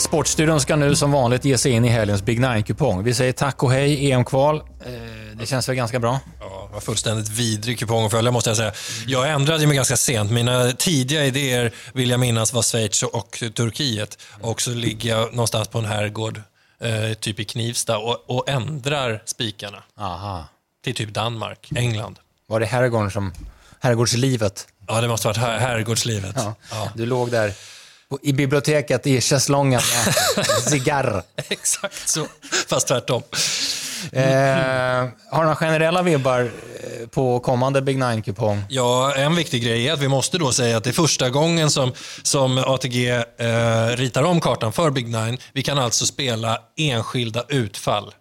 Sportstudion ska nu som vanligt ge sig in i helgens Big Nine-kupong. Vi säger tack och hej EM-kval. Eh, det känns väl ganska bra? Ja, det var fullständigt vidrig kupong att följa måste jag säga. Jag ändrade mig ganska sent. Mina tidiga idéer vill jag minnas var Schweiz och Turkiet. Och så ligger jag någonstans på en herrgård, eh, typ i Knivsta, och, och ändrar spikarna. Aha. Till typ Danmark, England. Var det herrgården som... Herrgårdslivet? Ja, det måste ha varit her herrgårdslivet. Ja. Ja. Du låg där i biblioteket i schäslongen med cigarr. Exakt så, fast tvärtom. Eh, har du några generella vibbar eh, på kommande Big Nine-kupong? Ja, en viktig grej är att vi måste då säga att det är första gången som, som ATG eh, ritar om kartan för Big Nine. Vi kan alltså spela enskilda utfall.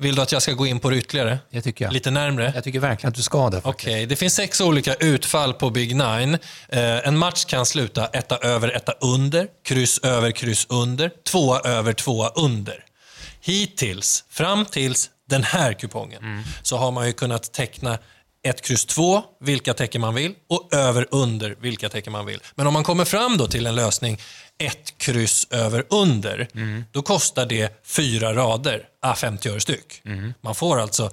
Vill du att jag ska gå in på det ytterligare? Det tycker jag. Lite närmre? Jag tycker verkligen att du ska det. Okej, det finns sex olika utfall på Big Nine. Eh, en match kan sluta etta över, etta under, kryss över, kryss under, tvåa över, tvåa under. Hittills, fram tills den här kupongen, så har man ju kunnat teckna ett kryss 2, vilka tecken man vill, och över under, vilka tecken man vill. Men om man kommer fram då till en lösning ett kryss över under, då kostar det fyra rader, ah, 50 öre styck. Man får alltså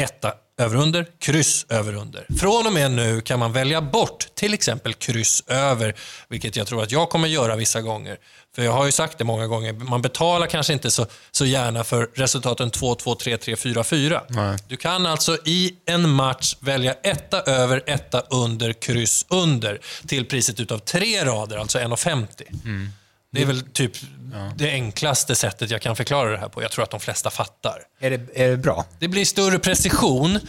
etta över under, kryss över under. Från och med nu kan man välja bort till exempel kryss över, vilket jag tror att jag kommer göra vissa gånger. För jag har ju sagt det många gånger, man betalar kanske inte så, så gärna för resultaten 2, 2, 3, 3, 4, 4. Du kan alltså i en match välja etta över, etta under, kryss under till priset utav tre rader, alltså 1,50. Det är väl typ det enklaste sättet jag kan förklara det här på. Jag tror att de flesta fattar. Är det, är det bra? Det blir större precision.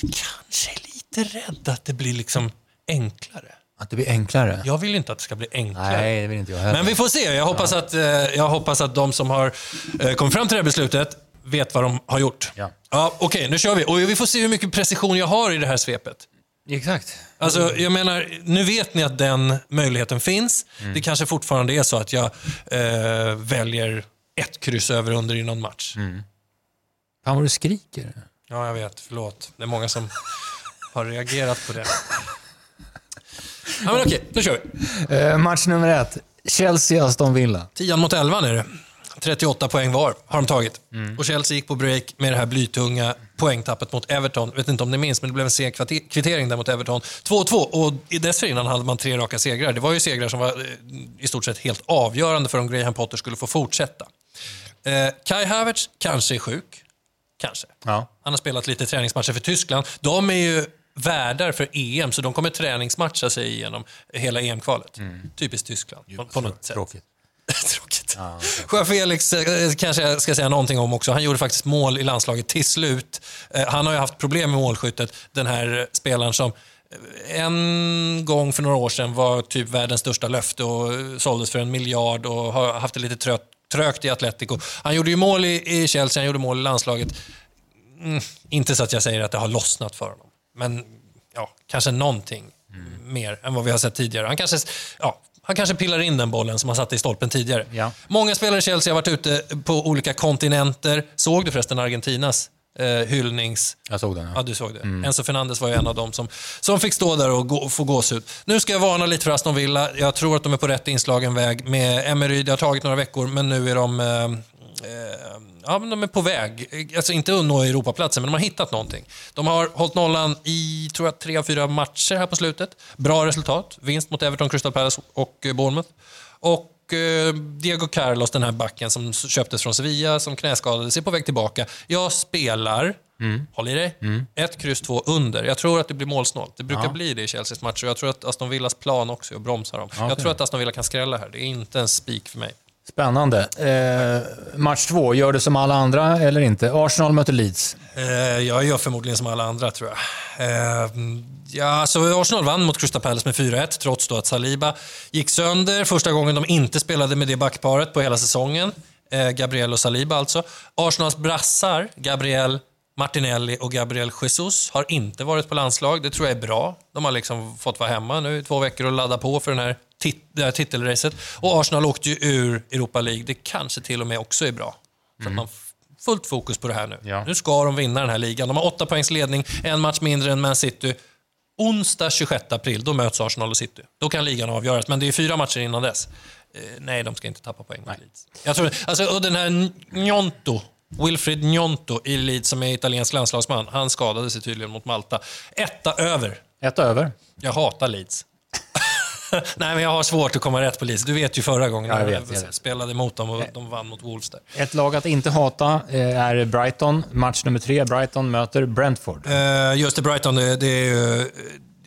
Kanske lite rädd att det blir liksom enklare. Att det blir enklare? Jag vill inte att det ska bli enklare. Nej, det vill inte jag heller. Men vi får se. Jag hoppas, att, eh, jag hoppas att de som har eh, kommit fram till det här beslutet vet vad de har gjort. Ja. Ja, Okej, nu kör vi. Och vi får se hur mycket precision jag har i det här svepet. Exakt. Alltså, jag menar, nu vet ni att den möjligheten finns. Mm. Det kanske fortfarande är så att jag eh, väljer ett kryss över under i någon match. Mm. Fan vad du skriker. Ja, jag vet. Förlåt. Det är många som har reagerat på det. Ja, men okej, då kör vi. Eh, match nummer ett. Chelsea-Aston Villa. 10 mot 11 är det. 38 poäng var har de tagit. Och Chelsea gick på break med det här blytunga poängtappet mot Everton. Jag vet inte om ni minns, men det blev en sen kvittering där mot Everton. 2-2 och dessförinnan hade man tre raka segrar. Det var ju segrar som var eh, i stort sett helt avgörande för om Graham Potter skulle få fortsätta. Eh, Kai Havertz kanske är sjuk. Kanske. Ja. Han har spelat lite träningsmatcher för Tyskland. De är ju värdar för EM, så de kommer träningsmatcha sig igenom hela EM-kvalet. Typiskt Tyskland, på, på något sätt. Tråkigt. Tråkigt. Joao Felix eh, kanske jag ska säga någonting om också. Han gjorde faktiskt mål i landslaget till slut. Eh, Han har ju haft problem med målskyttet, den här spelaren som eh, en gång för några år sedan var typ världens största löfte och såldes för en miljard och har haft det lite trött, trögt i Atletico. Han gjorde ju mål i, i Chelsea, han gjorde mål i landslaget. Mm, inte så att jag säger att det har lossnat för honom, men ja, kanske någonting mer än vad vi har sett tidigare. Han kanske, ja, han kanske pillar in den bollen som han satte i stolpen tidigare. Ja. Många spelare i Chelsea har varit ute på olika kontinenter. Såg du förresten Argentinas eh, hyllnings... Jag såg den. Ja, du såg det. Enzo Fernandes var ju en av dem som, som fick stå där och, gå, få gåshud. Nu ska jag varna lite för Aston Villa. Jag tror att de är på rätt inslagen väg med Emery. Det har tagit några veckor, men nu är de... Eh, eh, ja, men de är på väg. Alltså inte att nå Europaplatsen, men de har hittat någonting. De har hållit nollan i, tror jag, tre fyra matcher här på slutet. Bra resultat. Vinst mot Everton, Crystal Palace och eh, Bournemouth. Och eh, Diego Carlos, den här backen som köptes från Sevilla, som knäskadades, är på väg tillbaka. Jag spelar, håll i dig, ett kryss två under. Jag tror att det blir målsnålt. Det brukar bli det i Chelseas matcher. Jag tror att Aston Villas plan också är att bromsa dem. Jag tror att Aston Villa kan skrälla här. Det är inte en spik för mig. Spännande. Eh, match två, gör du som alla andra eller inte? Arsenal möter Leeds. Eh, jag gör förmodligen som alla andra, tror jag. Eh, ja, alltså Arsenal vann mot Crystal Palace med 4-1, trots då att Saliba gick sönder. Första gången de inte spelade med det backparet på hela säsongen. Eh, Gabriel och Saliba alltså. Arsenals brassar, Gabriel Martinelli och Gabriel Jesus har inte varit på landslag. Det tror jag är bra. De har liksom fått vara hemma nu i två veckor och ladda på för den här tit- det här titelracet. Och Arsenal åkte ju ur Europa League. Det kanske till och med också är bra. Så att man fullt fokus på det här nu. Ja. Nu ska de vinna den här ligan. De har åtta poängs ledning, en match mindre än Man City. Onsdag 26 april, då möts Arsenal och City. Då kan ligan avgöras, men det är fyra matcher innan dess. Eh, nej, de ska inte tappa poäng mot Leeds. Jag tror, alltså, och den här Njonto, Wilfred Njonto i Leeds som är italiensk landslagsman, han skadade sig tydligen mot Malta. Etta över. Ett över. Jag hatar Leeds. Nej, men jag har svårt att komma rätt på Leeds. Du vet ju förra gången Ja, jag vet, jag spelade mot dem och de vann mot Wolves där. Ett lag att inte hata eh, är Brighton. Match nummer tre. Brighton möter Brentford. Eh, just det, Brighton, det är ju...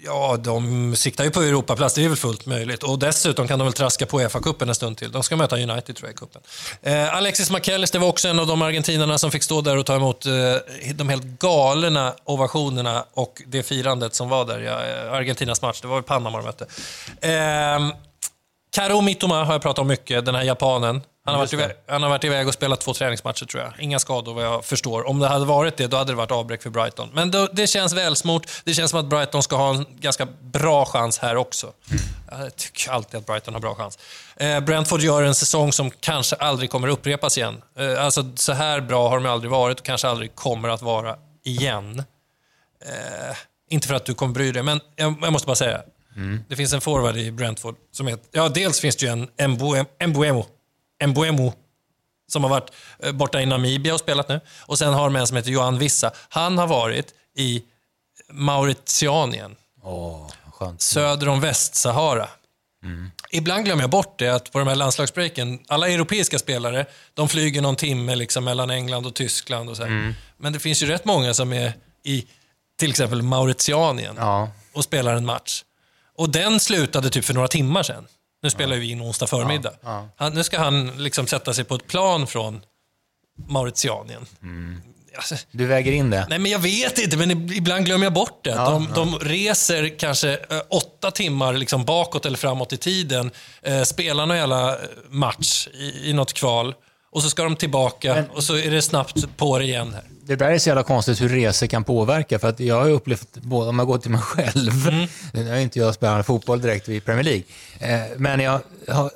Ja, de siktar ju på Europaplats, det är väl fullt möjligt. Och dessutom kan de väl traska på Uefa-cupen en stund till. De ska möta United tror jag i cupen. Eh, Alexis McAllister var också en av de argentinarna som fick stå där och ta emot eh, de helt galna ovationerna och det firandet som var där Ja, eh, Argentinas match. Det var väl Panama de mötte. Eh, Karo Mitoma har jag pratat om mycket, den här japanen. Han har, varit iväg, han har varit iväg och spelat två träningsmatcher tror jag. Inga skador vad jag förstår. Om det hade varit det, då hade det varit avbräck för Brighton. Men då, det känns välsmort. Det känns som att Brighton ska ha en ganska bra chans här också. Jag tycker alltid att Brighton har bra chans. Eh, Brentford gör en säsong som kanske aldrig kommer upprepas igen. Eh, alltså, så här bra har de aldrig varit och kanske aldrig kommer att vara igen. Eh, inte för att du kommer bry dig, men jag, jag måste bara säga. Det finns en forward i Brentford som heter... Ja, dels finns det ju en Mbuemo, Mbuemo som har varit eh, borta i Namibia och spelat nu. Och sen har de en som heter Johan Vissa. Han har varit i Mauritianien, skönt. söder om Västsahara. Ibland glömmer jag bort det, att på de här landslagsbreaken, alla europeiska spelare, de flyger någon timme liksom mellan England och Tyskland och så här. Men det finns ju rätt många som är i till exempel Mauritianien Ja. och spelar en match. Och den slutade typ för några timmar sedan. Nu spelar vi in onsdag förmiddag. Ja. Han, nu ska han liksom sätta sig på ett plan från Mauritianien. Alltså, Du väger in det? nej men jag vet inte, men ib- ibland glömmer jag bort det. Ja, de, de reser kanske eh, åtta timmar liksom bakåt eller framåt i tiden, eh, spelar någon jävla eh, match i, i något kval och så ska de tillbaka Men- och så är det snabbt på det igen. här. Det där är så jävla konstigt hur resor kan påverka. För att jag har upplevt, både om jag går till mig själv, Mm. nu är inte jag spelar fotboll direkt i Premier League, eh, men jag har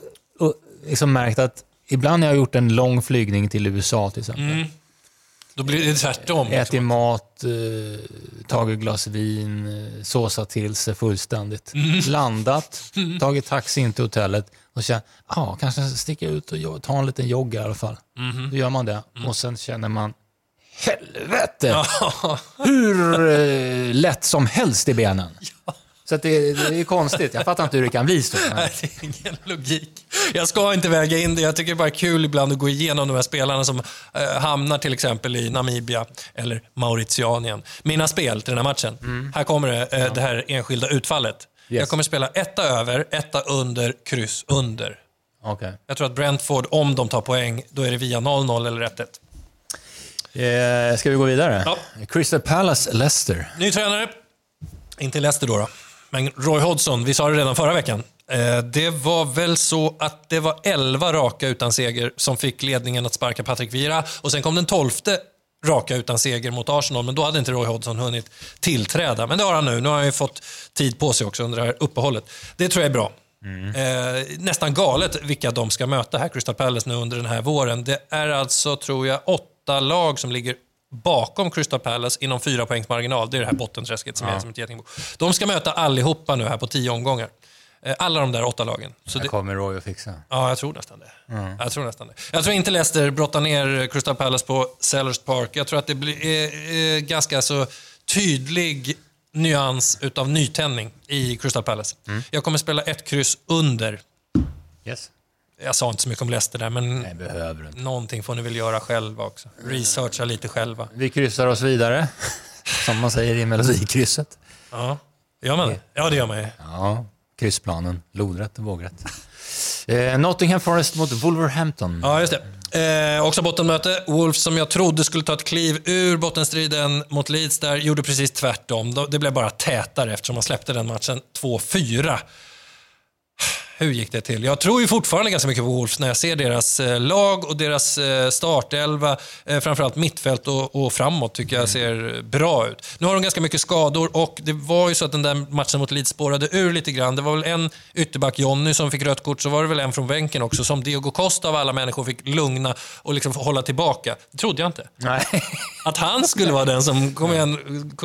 liksom märkt att ibland när jag har gjort en lång flygning till USA till exempel, Mm. Då blir det tvärtom. ätit mat, eh, tagit ett glas vin, eh, såsat till sig fullständigt, Mm. landat, tagit taxi in till hotellet och känt, ja, kanske sticka ut och ta en liten jogg i alla fall. Mhm. Då gör man det Mm. och sen känner man, helvete! hur eh, lätt som helst i benen. Så det, det är konstigt. Jag fattar inte hur det kan bli så. Nej, det är ingen logik. Jag ska inte väga in det. Jag tycker det är bara kul ibland att gå igenom de här spelarna som eh, hamnar till exempel i Namibia eller Mauritianien. Mina spel till den här matchen. Här kommer det, eh, det här enskilda utfallet. Yes. Jag kommer spela etta över, etta under, kryss under. Okej. Jag tror att Brentford, om de tar poäng, då är det via 0-0 eller 1-1. Eh, ska vi gå vidare? Ja. Crystal Palace, Leicester. Ny tränare. Inte Leicester då, då. Men Roy Hodgson, vi sa det redan förra veckan. Eh, Det var väl så att det var 11 raka utan seger som fick ledningen att sparka Patrick Vieira. Och sen kom den 12 raka utan seger mot Arsenal, men då hade inte Roy Hodgson hunnit tillträda. Men det har han nu. Nu har han ju fått tid på sig också under det här uppehållet. Det tror jag är bra. Eh, nästan galet vilka de ska möta här, Crystal Palace, nu under den här våren. Det är alltså, tror jag, åtta lag som ligger bakom Crystal Palace inom fyra poängs marginal. Det är det här bottenträsket som är som ett getingbo. De ska möta allihopa nu här på tio omgångar. Eh, Alla de där åtta lagen. Så Det kommer Roy att fixa. ja, jag tror nästan det. Jag tror nästan det. Jag tror inte Leicester brottar ner Crystal Palace på Sellers Park. Jag tror att det blir eh, eh, ganska så tydlig nyans utav nytändning i Crystal Palace. Jag kommer spela ett kryss under. Yes. Jag sa inte så mycket om Leicester där, men Nej, behöver inte. någonting får ni väl göra själva också. Researcha lite själva. Vi kryssar oss vidare, som man säger i Melodikrysset. Ja, gör man det? Ja, det gör man ju. Ja, kryssplanen. Lodrätt och vågrätt. Eh, Nottingham Forest mot Wolverhampton. Ja, just det. Eh, också bottenmöte. Wolves som jag trodde skulle ta ett kliv ur bottenstriden mot Leeds där, gjorde precis tvärtom. De- Det blev bara tätare eftersom man släppte den matchen 2-4. Hur gick det till? Jag tror ju fortfarande ganska mycket på Wolves när jag ser deras eh, lag och deras eh, startelva. Eh, framförallt mittfält och, framåt tycker jag ser bra ut. Nu har de ganska mycket skador och det var ju så att den där matchen mot Leeds spårade ur lite grann. Det var väl en ytterback, Jonny, som fick rött kort. Så var det väl en från bänken också som Diego Costa av alla människor fick lugna och liksom hålla tillbaka. Det trodde jag inte. Nej. Att han skulle vara den som, kom igen,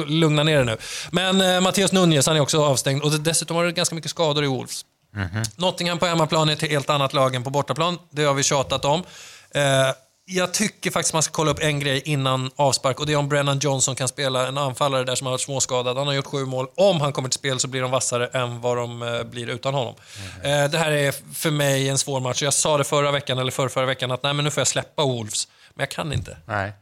lugna ner det nu. Men eh, Mattias Nunez, han är också avstängd och dessutom var det ganska mycket skador i Wolves. Nottingham på hemmaplan är ett helt annat lag än på bortaplan. Det har vi tjatat om. Eh, jag tycker faktiskt man ska kolla upp en grej innan avspark och det är om Brennan Johnson kan spela en anfallare där som har varit småskadad. Han har gjort sju mål. Om han kommer till spel så blir de vassare än vad de eh, blir utan honom. Eh, det här är för mig en svår match. Jag sa det förra veckan, eller förra, förra veckan, att nej, men nu får jag släppa Wolves. Men jag kan inte. Nej.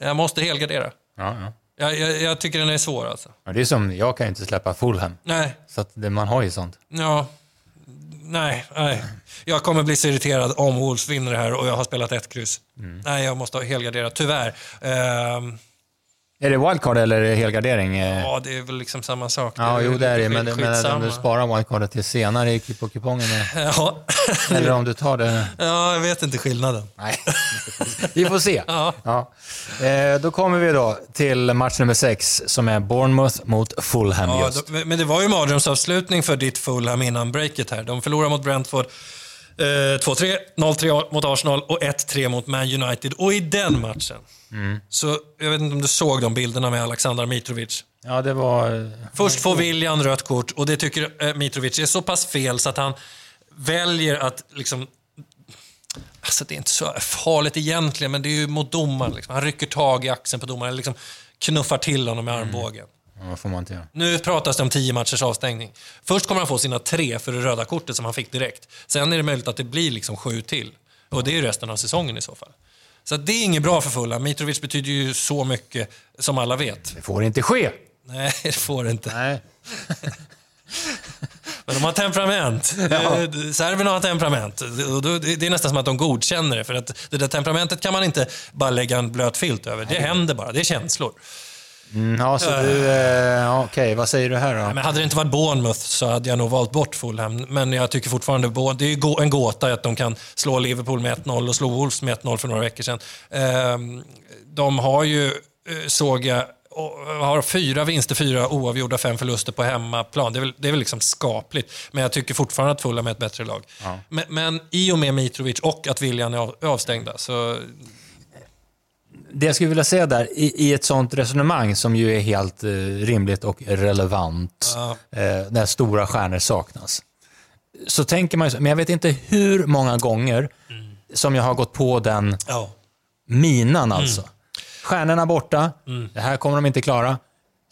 Jag måste helgardera. Ja, ja. Jag, jag, jag tycker den är svår alltså. Ja, det är som, jag kan ju inte släppa Fulham. Nej, Så att det, man har ju sånt. ja. Nej, nej. Jag kommer bli så irriterad om Wolves vinner det här och jag har spelat ett kryss. Nej, jag måste ha helgarderat, tyvärr. Ehm, Är det wildcard eller är det helgardering? Ja, det är väl liksom samma sak. Ja, jo det är det. Men, men om du sparar wildcardet till senare i- på kupongen. eh, Ja. Eller om du tar det... ja, jag vet inte skillnaden. Nej, vi får se. Ja. Ja. Eh, då kommer vi då till match nummer sex som är Bournemouth mot Fulham Ja, just. men det var ju mardrömsavslutning för ditt Fulham innan breaket här. De förlorade mot Brentford. Eh, 2-3, 0-3 mot Arsenal och 1-3 mot Man United. Och i den matchen, Mm. så jag vet inte om du såg de bilderna med Alexander Mitrovic. Ja, det var... eh, Först får William rött kort och det tycker eh, Mitrovic är så pass fel så att han väljer att liksom... Alltså det är inte så farligt egentligen, men det är ju mot domaren. Liksom. Han rycker tag i axeln på domaren, liksom knuffar till honom med armbågen. Vad får man inte göra? Nu pratas det om tio matchers avstängning. Först kommer han få sina tre för det röda kortet som han fick direkt. Sen är det möjligt att det blir liksom sju till. Och det är ju resten av säsongen i så fall. Så det är inget bra för Fulham. Mitrovic betyder ju så mycket, som alla vet. Det får inte ske. Nej, det får det inte. Nej. Men de har temperament. Eh, Serberna har temperament. Det är nästan som att de godkänner det. För att det där temperamentet kan man inte bara lägga en blöt filt över. Det händer bara. Det är känslor. Mm, ja, så du... Ja, Okej, vad säger du här då? Men hade det inte varit Bournemouth så hade jag nog valt bort Fulham. Men jag tycker fortfarande det är en gåta att de kan slå Liverpool med 1-0 och slå Wolves med 1-0 för några veckor sedan. Ehm, De har ju, eh, såg jag, har fyra vinster, fyra oavgjorda, fem förluster på hemmaplan. Det är väl, det är väl liksom skapligt. Men jag tycker fortfarande att Fulham är ett bättre lag. Men, men i och med Mitrovic och att William är av- avstängda så... Det jag skulle vilja säga där, i, i ett sånt resonemang som ju är helt eh, rimligt och relevant, Ja. eh, när stora stjärnor saknas, så tänker man ju, så- men jag vet inte hur många gånger som jag har gått på den Ja. minan alltså. Stjärnorna borta, Mm. det här kommer de inte klara.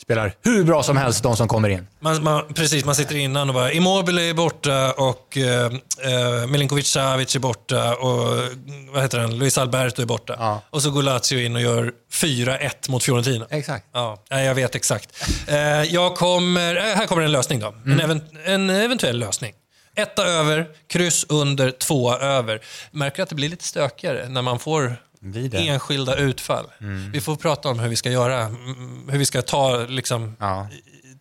Spelar hur bra som helst de som kommer in. Man, man, precis, man sitter innan och bara Immobile är borta och eh, eh, Milinkovic Savic är borta och mm, vad heter han? Luis Alberto är borta. Ja. Och så går Lazio in och gör 4-1 mot Fiorentina. Exakt. Ja, jag vet exakt. Eh, jag kommer, eh, här kommer en lösning då. En, even, en eventuell lösning. Etta över, kryss under, tvåa över. Märker att det blir lite stökigare när man får? Enskilda utfall. Vi får prata om hur vi ska göra, mm, hur vi ska ta, liksom, Ja.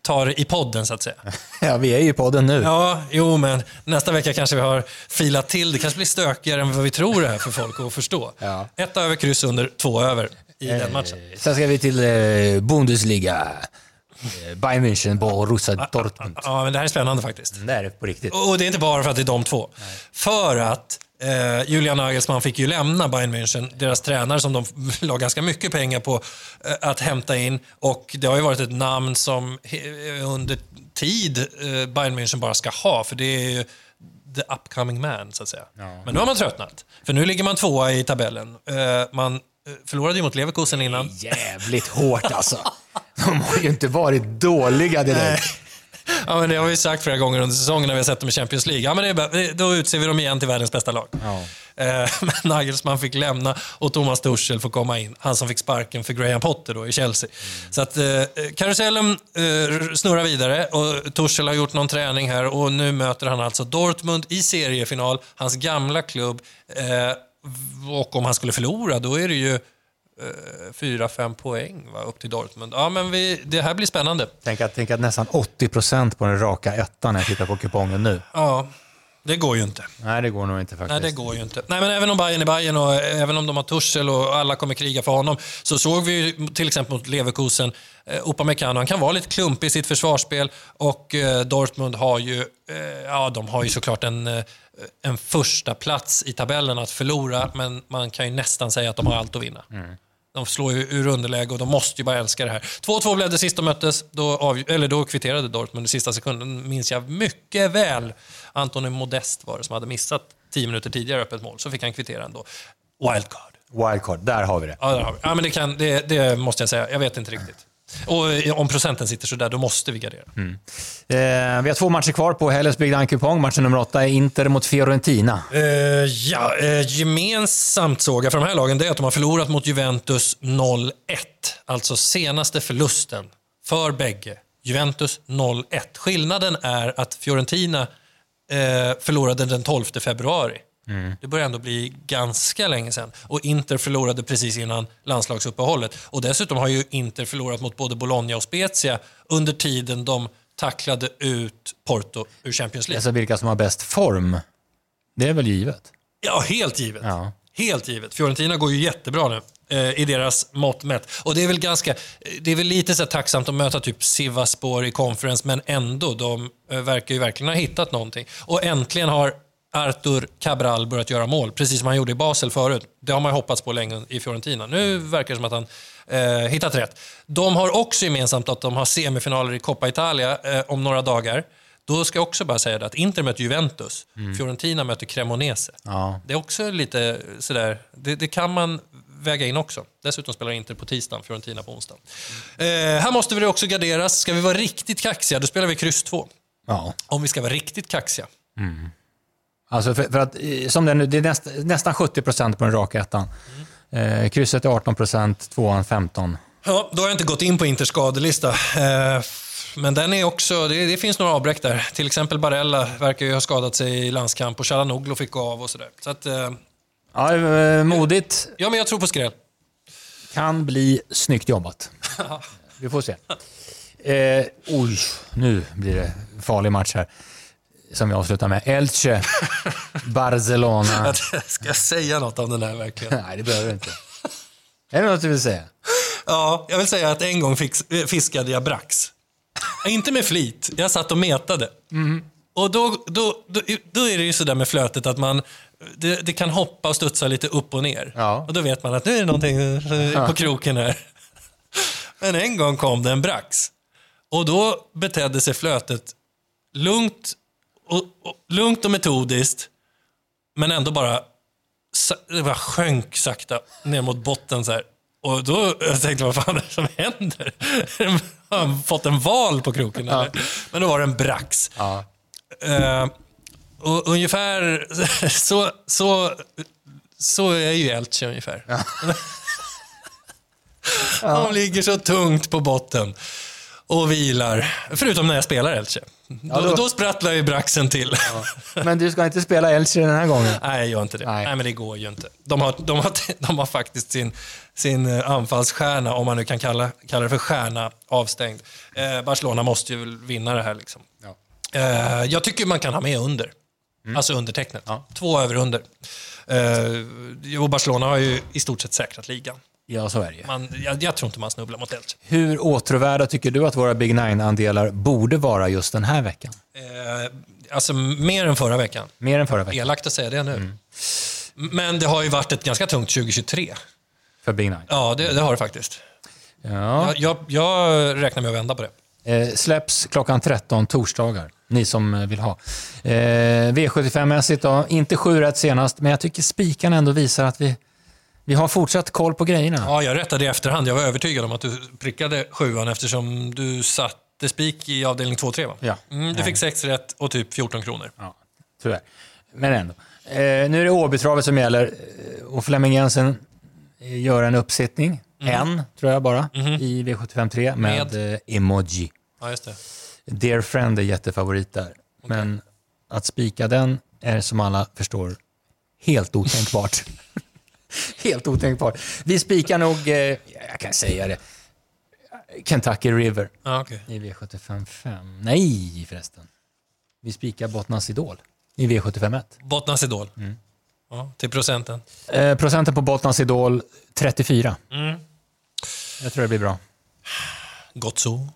ta det i podden så att säga. ja, vi är ju på den nu. Ja, jo men nästa vecka kanske vi har filat till. Det kanske blir stökigare än vad vi tror det här för folk att förstå. Ja. Ett över, kryss under, två över i den matchen. Eh, Sen ska vi till eh, Bundesliga. Eh, Bayern München, Borussia Dortmund. Ja, men det här är spännande faktiskt. Det är det på riktigt. Och det är inte bara för att det är de två. För att eh, Julian Nagelsmann fick ju lämna Bayern München, deras tränare som de la ganska mycket pengar på eh, att hämta in. Och det har ju varit ett namn som he- under tid eh, Bayern München bara ska ha, för det är ju the upcoming man, så att säga. Men nu har man tröttnat. För nu ligger man tvåa i tabellen. Eh, man eh, förlorade ju mot Leverkusen innan. Jävligt hårt alltså. De har ju inte varit dåliga direkt. Ja, men det har vi sagt flera gånger under säsongen när vi har sett dem i Champions League. Ja, men det då utser vi dem igen till världens bästa lag. Ja. Eh, Men Nagelsmann fick lämna och Thomas Tuchel får komma in. Han som fick sparken för Graham Potter då i Chelsea. Så att eh, karusellen eh, snurrar vidare och Tuchel har gjort någon träning här och nu möter han alltså Dortmund i seriefinal, hans gamla klubb. Eh, och om han skulle förlora, då är det ju fyra, fem poäng va, upp till Dortmund. Ja, men vi, det här blir spännande. Tänk att, tänk att nästan 80% på den raka ettan när jag tittar på kupongen nu. Ja, det går ju inte. Nej, det går nog inte faktiskt. Nej, det går ju inte. Nej, men även om Bayern är Bayern och även om de har Tuchel och alla kommer kriga för honom, så såg vi ju till exempel mot Leverkusen, eh, Upamecano, han kan vara lite klumpig i sitt försvarsspel och eh, Dortmund har ju, eh, ja, de har ju såklart en, eh, en första plats i tabellen att förlora, men man kan ju nästan säga att de har allt att vinna. De slår ju ur underläge och de måste ju bara älska det här. 2-2 blev det sist de möttes. Då, av, eller då kvitterade Dortmund i sista sekunden, minns jag mycket väl. Antoni Modest var det som hade missat 10 minuter tidigare öppet mål. Så fick han kvittera ändå. Wildcard. Wildcard, där har vi det. Ja, där har vi. ja men det, kan, det, det måste jag säga. Jag vet inte riktigt. Och eh, om procenten sitter så där, då måste vi gardera. Eh, vi har två matcher kvar på helgens Big Nine-kupong. Matchen nummer åtta är Inter mot Fiorentina. Eh, ja, eh, gemensamt såg jag för de här lagen det är att de har förlorat mot Juventus 0-1. Alltså senaste förlusten för bägge. Juventus 0-1. Skillnaden är att Fiorentina eh, förlorade den 12 februari. Det börjar ändå bli ganska länge sedan. Och Inter förlorade precis innan landslagsuppehållet. Och dessutom har ju Inter förlorat mot både Bologna och Spezia under tiden de tacklade ut Porto ur Champions League. Alltså vilka som har bäst form. Det är väl givet? Ja, helt givet. Ja. Helt givet. Fiorentina går ju jättebra nu eh, i deras mått mätt. Och det är väl ganska, det är väl lite så tacksamt att möta typ Sivaspor i conference, men ändå, de eh, verkar ju verkligen ha hittat någonting. Och äntligen har Artur Cabral börjat göra mål, precis som han gjorde i Basel förut. Det har man hoppats på länge i Fiorentina. Nu verkar det som att han eh, hittat rätt. De har också gemensamt att de har semifinaler i Coppa Italia eh, om några dagar. Då ska jag också bara säga det att Inter möter Juventus, Fiorentina möter Cremonese. Ja. Det är också lite sådär, det, det kan man väga in också. Dessutom spelar Inter på tisdagen, Fiorentina på onsdagen. Eh, här måste vi också garderas. Ska vi vara riktigt kaxiga, då spelar vi kryss 2. Ja. Om vi ska vara riktigt kaxiga. Alltså för, för att, eh, som det är nu, det är näst, nästan 70 procent på den raka ettan. Eh, krysset är 18 procent, tvåan 15. Ja, då har jag inte gått in på Inters skadelista. Eh, men den är också, det, det finns några avbräck där. Till exempel Barella verkar ju ha skadat sig i landskamp och Chalanoglu fick gå av och sådär. Så att, eh, Ja, eh, modigt. ja, men jag tror på skräll. Kan bli snyggt jobbat. Vi får se. Eh, oj, nu blir det farlig match här. Som vi avslutar med. Elche, Barcelona. Ska jag säga något om den här verkligen? Nej, det behöver du inte. Är det något du vill säga? Ja, jag vill säga att en gång fix, fiskade jag brax. Inte med flit, jag satt och metade. Och då, då, då, då är det ju sådär med flötet att man, det, det kan hoppa och studsa lite upp och ner. Ja. Och då vet man att nu är det någonting eh, på kroken här. Men en gång kom det en brax. Och då betedde sig flötet lugnt och, och, lugnt och metodiskt, men ändå bara, det bara sjönk sakta ner mot botten så här. Och då jag tänkte vad fan är det som händer? Har han fått en val på kroken eller? Men då var det en brax. Ja. Eh, och ungefär så, så, så är ju Elche ungefär. De ligger så tungt på botten och vilar. Förutom när jag spelar Elche. Då, då- då sprattlar ju braxen till. Men du ska inte spela Elche den här gången? Nej, jag gör inte det. Nej. Nej. men det går ju inte. De har, de har, de har faktiskt sin, sin eh, anfallsstjärna, om man nu kan kalla, kalla det för stjärna, avstängd. Eh, Barcelona måste ju vinna det här. Liksom. Ja. Eh, jag tycker man kan ha med under. Alltså undertecknet. Två över under. Eh, och Barcelona har ju i stort sett säkrat ligan. Ja, så är det ju. Man, jag, jag tror inte man snubblar mot Elche. Hur åtråvärda tycker du att våra Big Nine-andelar borde vara just den här veckan? Eh, alltså mer än förra veckan. Mer än förra veckan Elakt att säga det nu. Men det har ju varit ett ganska tungt 2023. för Big Nine. Ja, det, det har det faktiskt. Ja. Jag, jag, jag räknar med att vända på det. Eh, släpps klockan 13 torsdagar, ni som eh, vill ha. Eh, V75-mässigt då, inte sju rätt senast, men jag tycker spikan ändå visar att vi, vi har fortsatt koll på grejerna. Ja, jag rättade i efterhand. Jag var övertygad om att du prickade sjuan eftersom du satte spik i avdelning 2-3 va? Ja. Mm, du fick sex rätt och typ 14 kronor. Ja, tyvärr. Men ändå. Eh, nu är det Åbytravet som gäller eh, och Flemming Jensen eh, gör en uppsittning, en tror jag bara, i V75 3 med, eh, emoji. Ja, just det. Dear Friend är jättefavorit där. Men att spika den är som alla förstår helt otänkbart. helt otänkbart. Vi spikar nog, eh, jag kan säga det, Kentucky River Ja, okej. i V75 5. Nej förresten. Vi spikar Bottnas Idol i V75 1. Bottnas Idol. Ja, till procenten. Eh, procenten på Bottnas Idol 34. Mm. Jag tror det blir bra. Gott så.